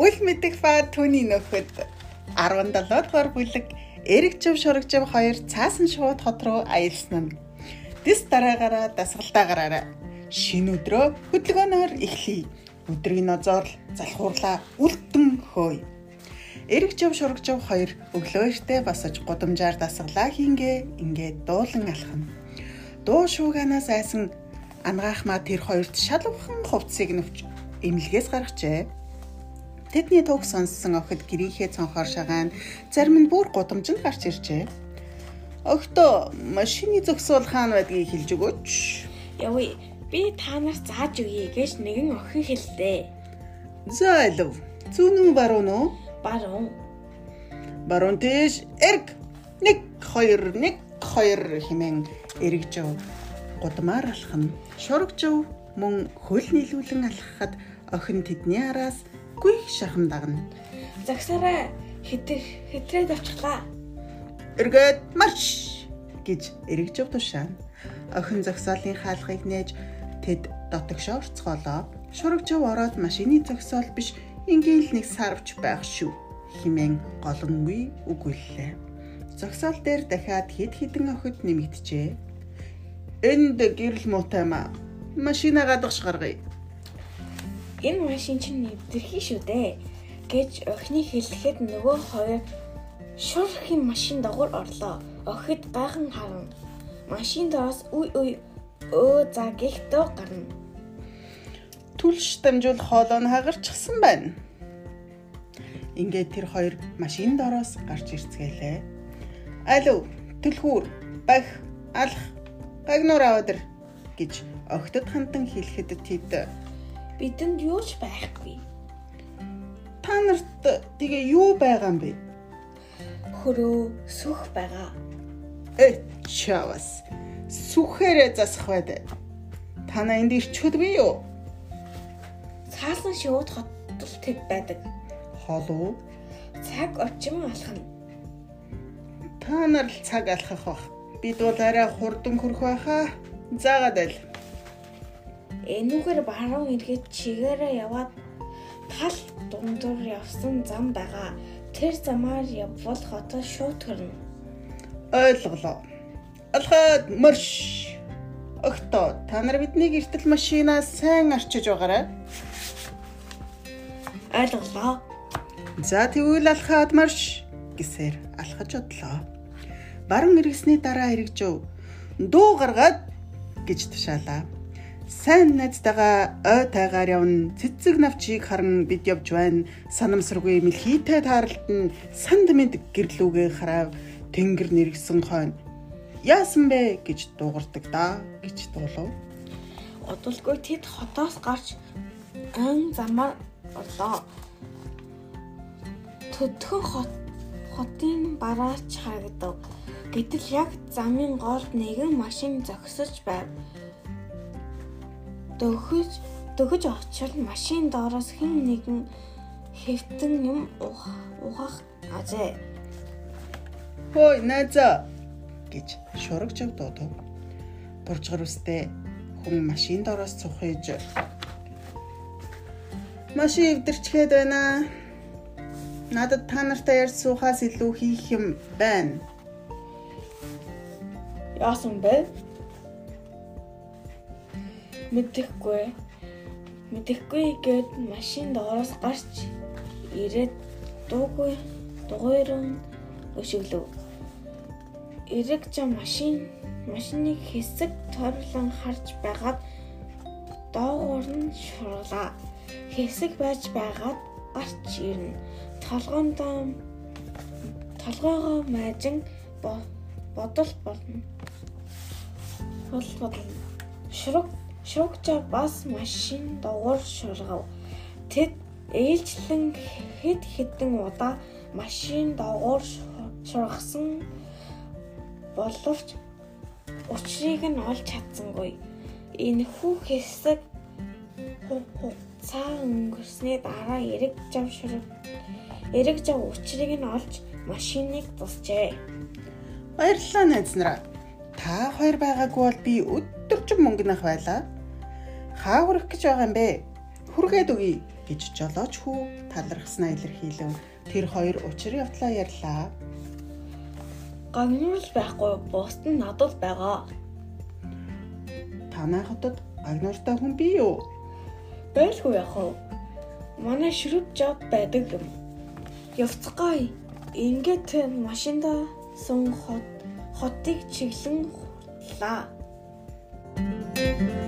үл мэдэх ба түүний нөхөд 17 дугаар бүлэг Эрэг жив шурагжив хоёр цаасан шууд хот руу аялсан нь. Дэс дараагаараа дасгалтаа гараараа. Шинэ өдрөө хөдөлгөөнөөр эхлэе. Өдрийн нозоор залхуурлаа үлдэн хөөе. Эрэг жив шурагжив хоёр өглөөөртөө босож гудамжаар дасгалаа хийнгээ ингээд дуулан алхам. Дуу шууганаас айсан ангаахмаа тэр хоёрт шалвхан хувцсыг нөвч эмнэлгээс гаргажээ. Тэдний туг сонссон охид гэрийнхээ цонхоор шагаан зарим нь бүр гудамжинд гарч иржээ. Өгтөө машины зөксөл хаана байдгийг хэлж өгөөч. Явъя. Би та нарт зааж өгье гэж нэгэн охин хэллээ. За алив. Зүүн үү баруун уу? Баруун. Баруун тийш эрг. 1 2 1 2 хэмээн эргэж гудмаар алхам. Шургжив мөн хөл нийлүүлэн алхахад охин тэдний араас гүйх шахам дагна. Загсараа хитэр хэтрээд авчихлаа. Эргээд марш гэж эргэж тушаана. Охин зогсоолын хаалгыг нээж тэд дотогшоо орцгоолоо. Шурагчав ороод машины зогсоол биш ингээл нэг сарвч байх шүү химэн голонгүй үгүйллээ. Зогсоол дээр дахиад хэд хідэн охид нэмэгдэжээ. Энд гэрэл муутай маа. Машина гадагш гаргая энэ машин чинь нэвтэрхий шүү дээ гэж охины хэлэхэд нөгөө хоёр шурхийн машин дагуур орлоо. Охид гайхан харан машин доос үе үе өө за гихтөө гарна. Түлш дамжуул хоолой нь хагарчихсан байна. Ингээд тэр хоёр машин дороос гарч ирцгээлээ. Алуу, түлхүүр, бах, алах, гагнуур аваад ир гэж огтд хандан хэлэхэд тэд бидэнд юу ч байхгүй. Та нарт тэгээ юу байгаа юм бэ? Хөрөө сүх байгаа. Э чавас. Сүхээрээ засах байд. Тана энд ирчүүдгүй юу? Цаасан хотол тэд байдаг. Хол уу? Цаг орчим алхна. Та нар л цаг алхах бах. Бид бол арай хурдан хөрөх байхаа. Заагаад байл энүүгээр баруун эргээд чигээрээ яваад тал дундуур явсан зам байгаа. Тэр замаар явбал хотод шууд төрнө. Ойлголоо. Алхаад марш. Өгтөө та нар бидний гэртэл машинаа сайн арчиж байгаарай. Ойлголоо. За тэгвэл алхаад марш гэсээр алхаж одлоо. Баруун эргэсний дараа хэрэгжөв. Дуу гаргаад гэж тушаалаа сайн найзтайгаа ой тайгаар явна. Цэцэг навчийг харан бид явж байна. Санамсаргүй мэлхийтэй таарлт нь санд мэд гэрлүүгээ харав. Тэнгэр нэргсэн хойно. Яасан бэ гэж дуугардаг да гэж дуулав. Удалгүй тэд хотоос гарч ан замаар орлоо. Төдхөн хот хотын бараач харагдав. Гэтэл яг замын голд нэгэн машин зогсож байв дөхөж дөхөж очил машин доороос хэн нэгэн хэвтэн юм угаах ажээ. Хөөе найзаа гэж шурагжав дуудав. Буржгар үстэй хүн машин доороос цухиж Машин эвдэрчгээд байна. Надад та нартай ярьж суухаас илүү хийх юм байна. Яасан бэ? Мэдэхгүй мэдэхгүй гээд машин доороос гарч ирээд дуугүй дугуйрон өшөглөв. Эрэг жам машин машиныг хэсэг торлон харж байгаад доогуур нь шурлаа. Хэсэг байж байгаад гарч ирнэ. Толгоондоо толгоогоо майжин бодол болно. Бол бодол. Шүрэг Шуугчаа бас машин дуугар шургав. Тэд ээлжлэн хэд хэдэн удаа машин дуугар шургасан боловч учрыг нь олж чадсангүй. Энэхүү хэсэг хугацаа өнгөрсний дараа эрэг жав шург эрэг жав учрыг нь олж машиныг тусчээ. Баярлалаа найз нараа. Та хоёр байгаагүй бол би өдөржин мөнгөнөх байлаа хаа хүрэх гэж байгаа юм бэ? Хүргээд өгье гэж жолооч хүү талархснаа илэрхийлв. Тэр хоёр учир явдлаа ярьлаа. Гагнуурл байхгүй бусд нь надад байгаа. Танай хотод гагнууртай хүн бий юу? Байлгүй яах вэ? Манай шүрэг жоб байдаг юм. Явцгаая. Ингээд машинда сун хот хотыг чиглэн хурлаа. Thank you